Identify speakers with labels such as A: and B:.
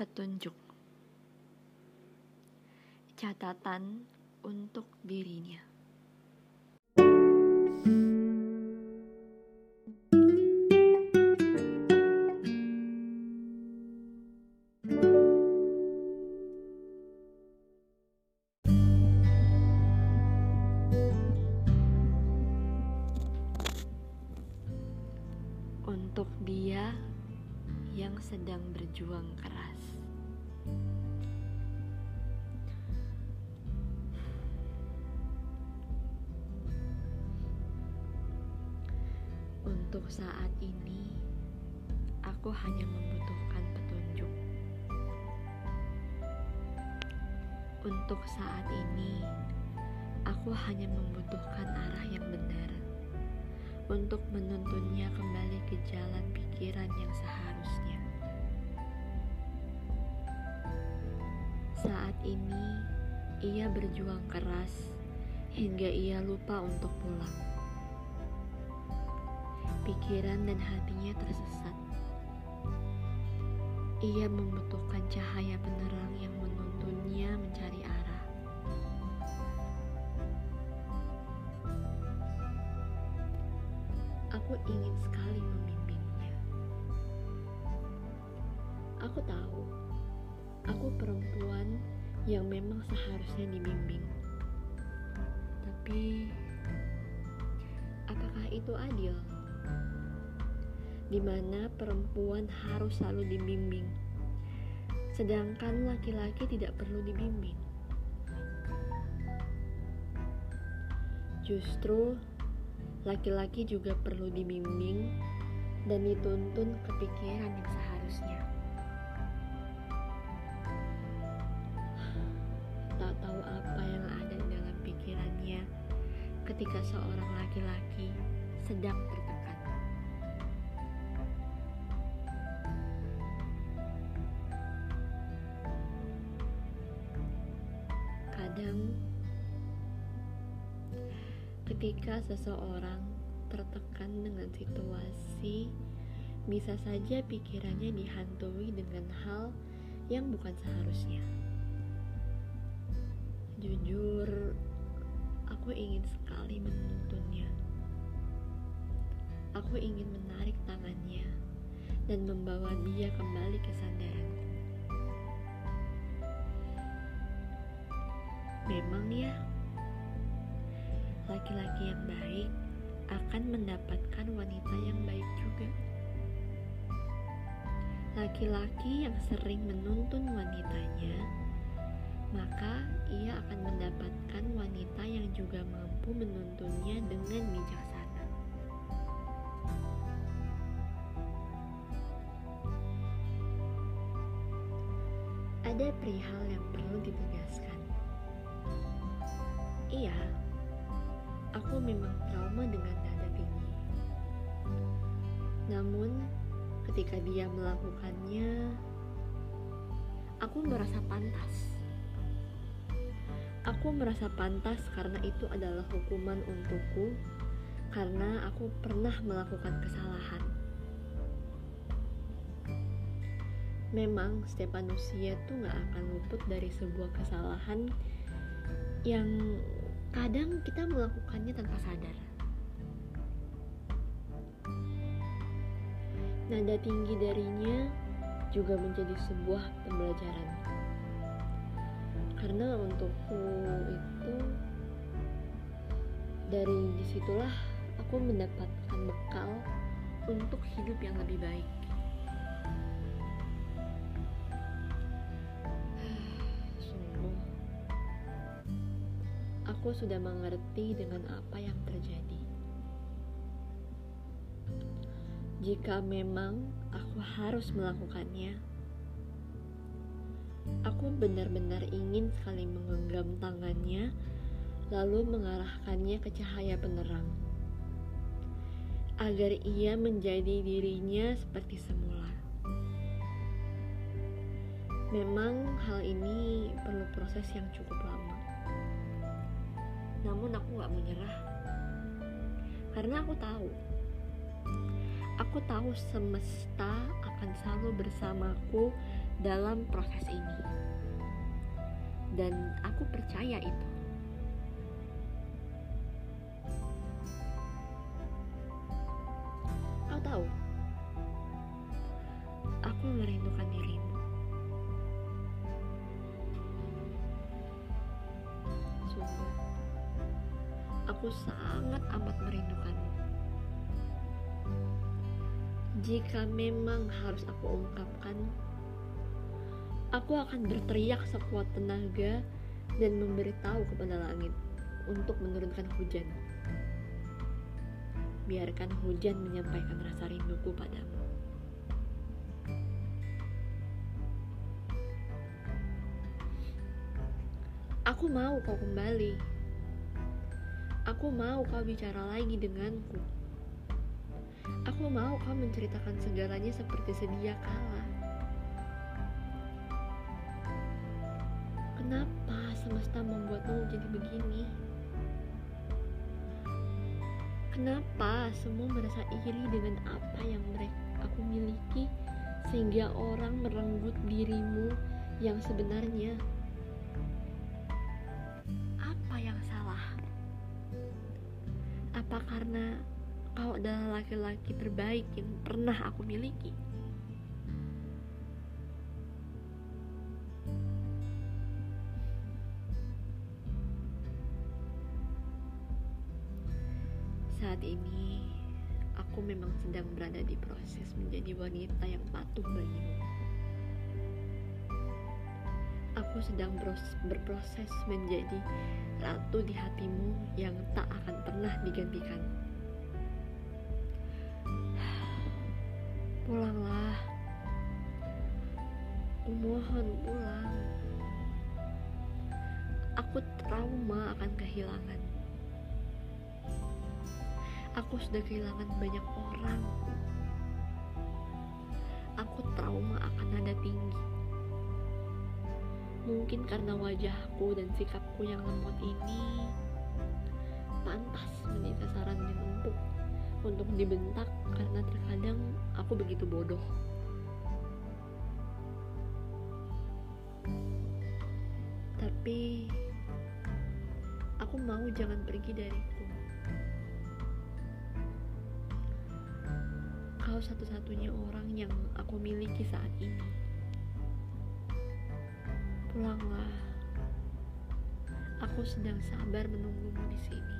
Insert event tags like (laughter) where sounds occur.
A: Petunjuk. Catatan untuk dirinya yang sedang berjuang keras. Untuk saat ini, aku hanya membutuhkan petunjuk. Untuk saat ini, aku hanya membutuhkan arah yang benar untuk menuntunnya kembali ke jalan pikiran yang seharusnya. Saat ini, ia berjuang keras hingga ia lupa untuk pulang. Pikiran dan hatinya tersesat. Ia membutuhkan cahaya penerang yang menuntunnya mencari arah. Aku ingin sekali membimbingnya. Aku tahu, aku perempuan yang memang seharusnya dibimbing. Tapi, apakah itu adil? Di mana perempuan harus selalu dibimbing, sedangkan laki-laki tidak perlu dibimbing. Justru laki-laki juga perlu dibimbing dan dituntun ke ketika seorang laki-laki sedang tertekan. Kadang ketika seseorang tertekan dengan situasi, bisa saja pikirannya dihantui dengan hal yang bukan seharusnya. Jujur, aku ingin sekali menuntunnya. Aku ingin menarik tangannya dan membawa dia kembali ke sandaranku. Memang ya, laki-laki yang baik akan mendapatkan wanita yang baik juga. Laki-laki yang sering menuntun wanitanya, maka ia akan mendapatkan wanita yang juga mampu menuntunnya dengan bijaksana. Ada perihal yang perlu ditegaskan. Iya, aku memang trauma dengan nada tinggi. Namun, ketika dia melakukannya, aku merasa pantas. Aku merasa pantas karena itu adalah hukuman untukku, karena aku pernah melakukan kesalahan. Memang setiap manusia tuh gak akan luput dari sebuah kesalahan yang kadang kita melakukannya tanpa sadar. Nada tinggi darinya juga menjadi sebuah pembelajaran. Karena untukku itu dari di situlah aku mendapatkan bekal untuk hidup yang lebih baik. Sungguh aku sudah mengerti dengan apa yang terjadi. Jika memang aku harus melakukannya, aku benar-benar ingin sekali menggenggam tangannya, lalu mengarahkannya ke cahaya penerang, agar ia menjadi dirinya seperti semula. Memang hal ini perlu proses yang cukup lama. Namun aku gak menyerah. Karena aku tahu. Aku tahu semesta akan selalu bersamaku dalam proses ini. Dan aku percaya itu. Kau tahu, aku merindukan dirimu. Sungguh, aku sangat amat merindukanmu. Jika memang harus aku ungkapkan, aku akan berteriak sekuat tenaga dan memberitahu kepada langit untuk menurunkan hujan. Biarkan hujan menyampaikan rasa rinduku padamu. Aku mau kau kembali. Aku mau kau bicara lagi denganku. Aku mau kau menceritakan segalanya seperti sedia kala. Kenapa semesta membuatmu jadi begini? Kenapa semua merasa iri dengan apa yang mereka aku miliki sehingga orang merenggut dirimu yang sebenarnya? Apa yang salah? Apa karena kau adalah laki-laki terbaik yang pernah aku miliki? Saat ini, aku memang sedang berada di proses menjadi wanita yang patuh bagimu. Aku sedang berproses menjadi ratu di hatimu yang tak akan pernah digantikan. (sighs) Pulanglah, kumohon pulang. Aku trauma akan kehilangan. Aku sudah kehilangan banyak orang. Aku trauma akan nada tinggi. Mungkin karena wajahku dan sikapku yang lembut ini pantas menjadi sasaran yang empuk untuk dibentak karena terkadang aku begitu bodoh. Tapi aku mau jangan pergi dariku. Kau satu-satunya orang yang aku miliki saat ini. Pulanglah. Aku sedang sabar menunggumu di sini.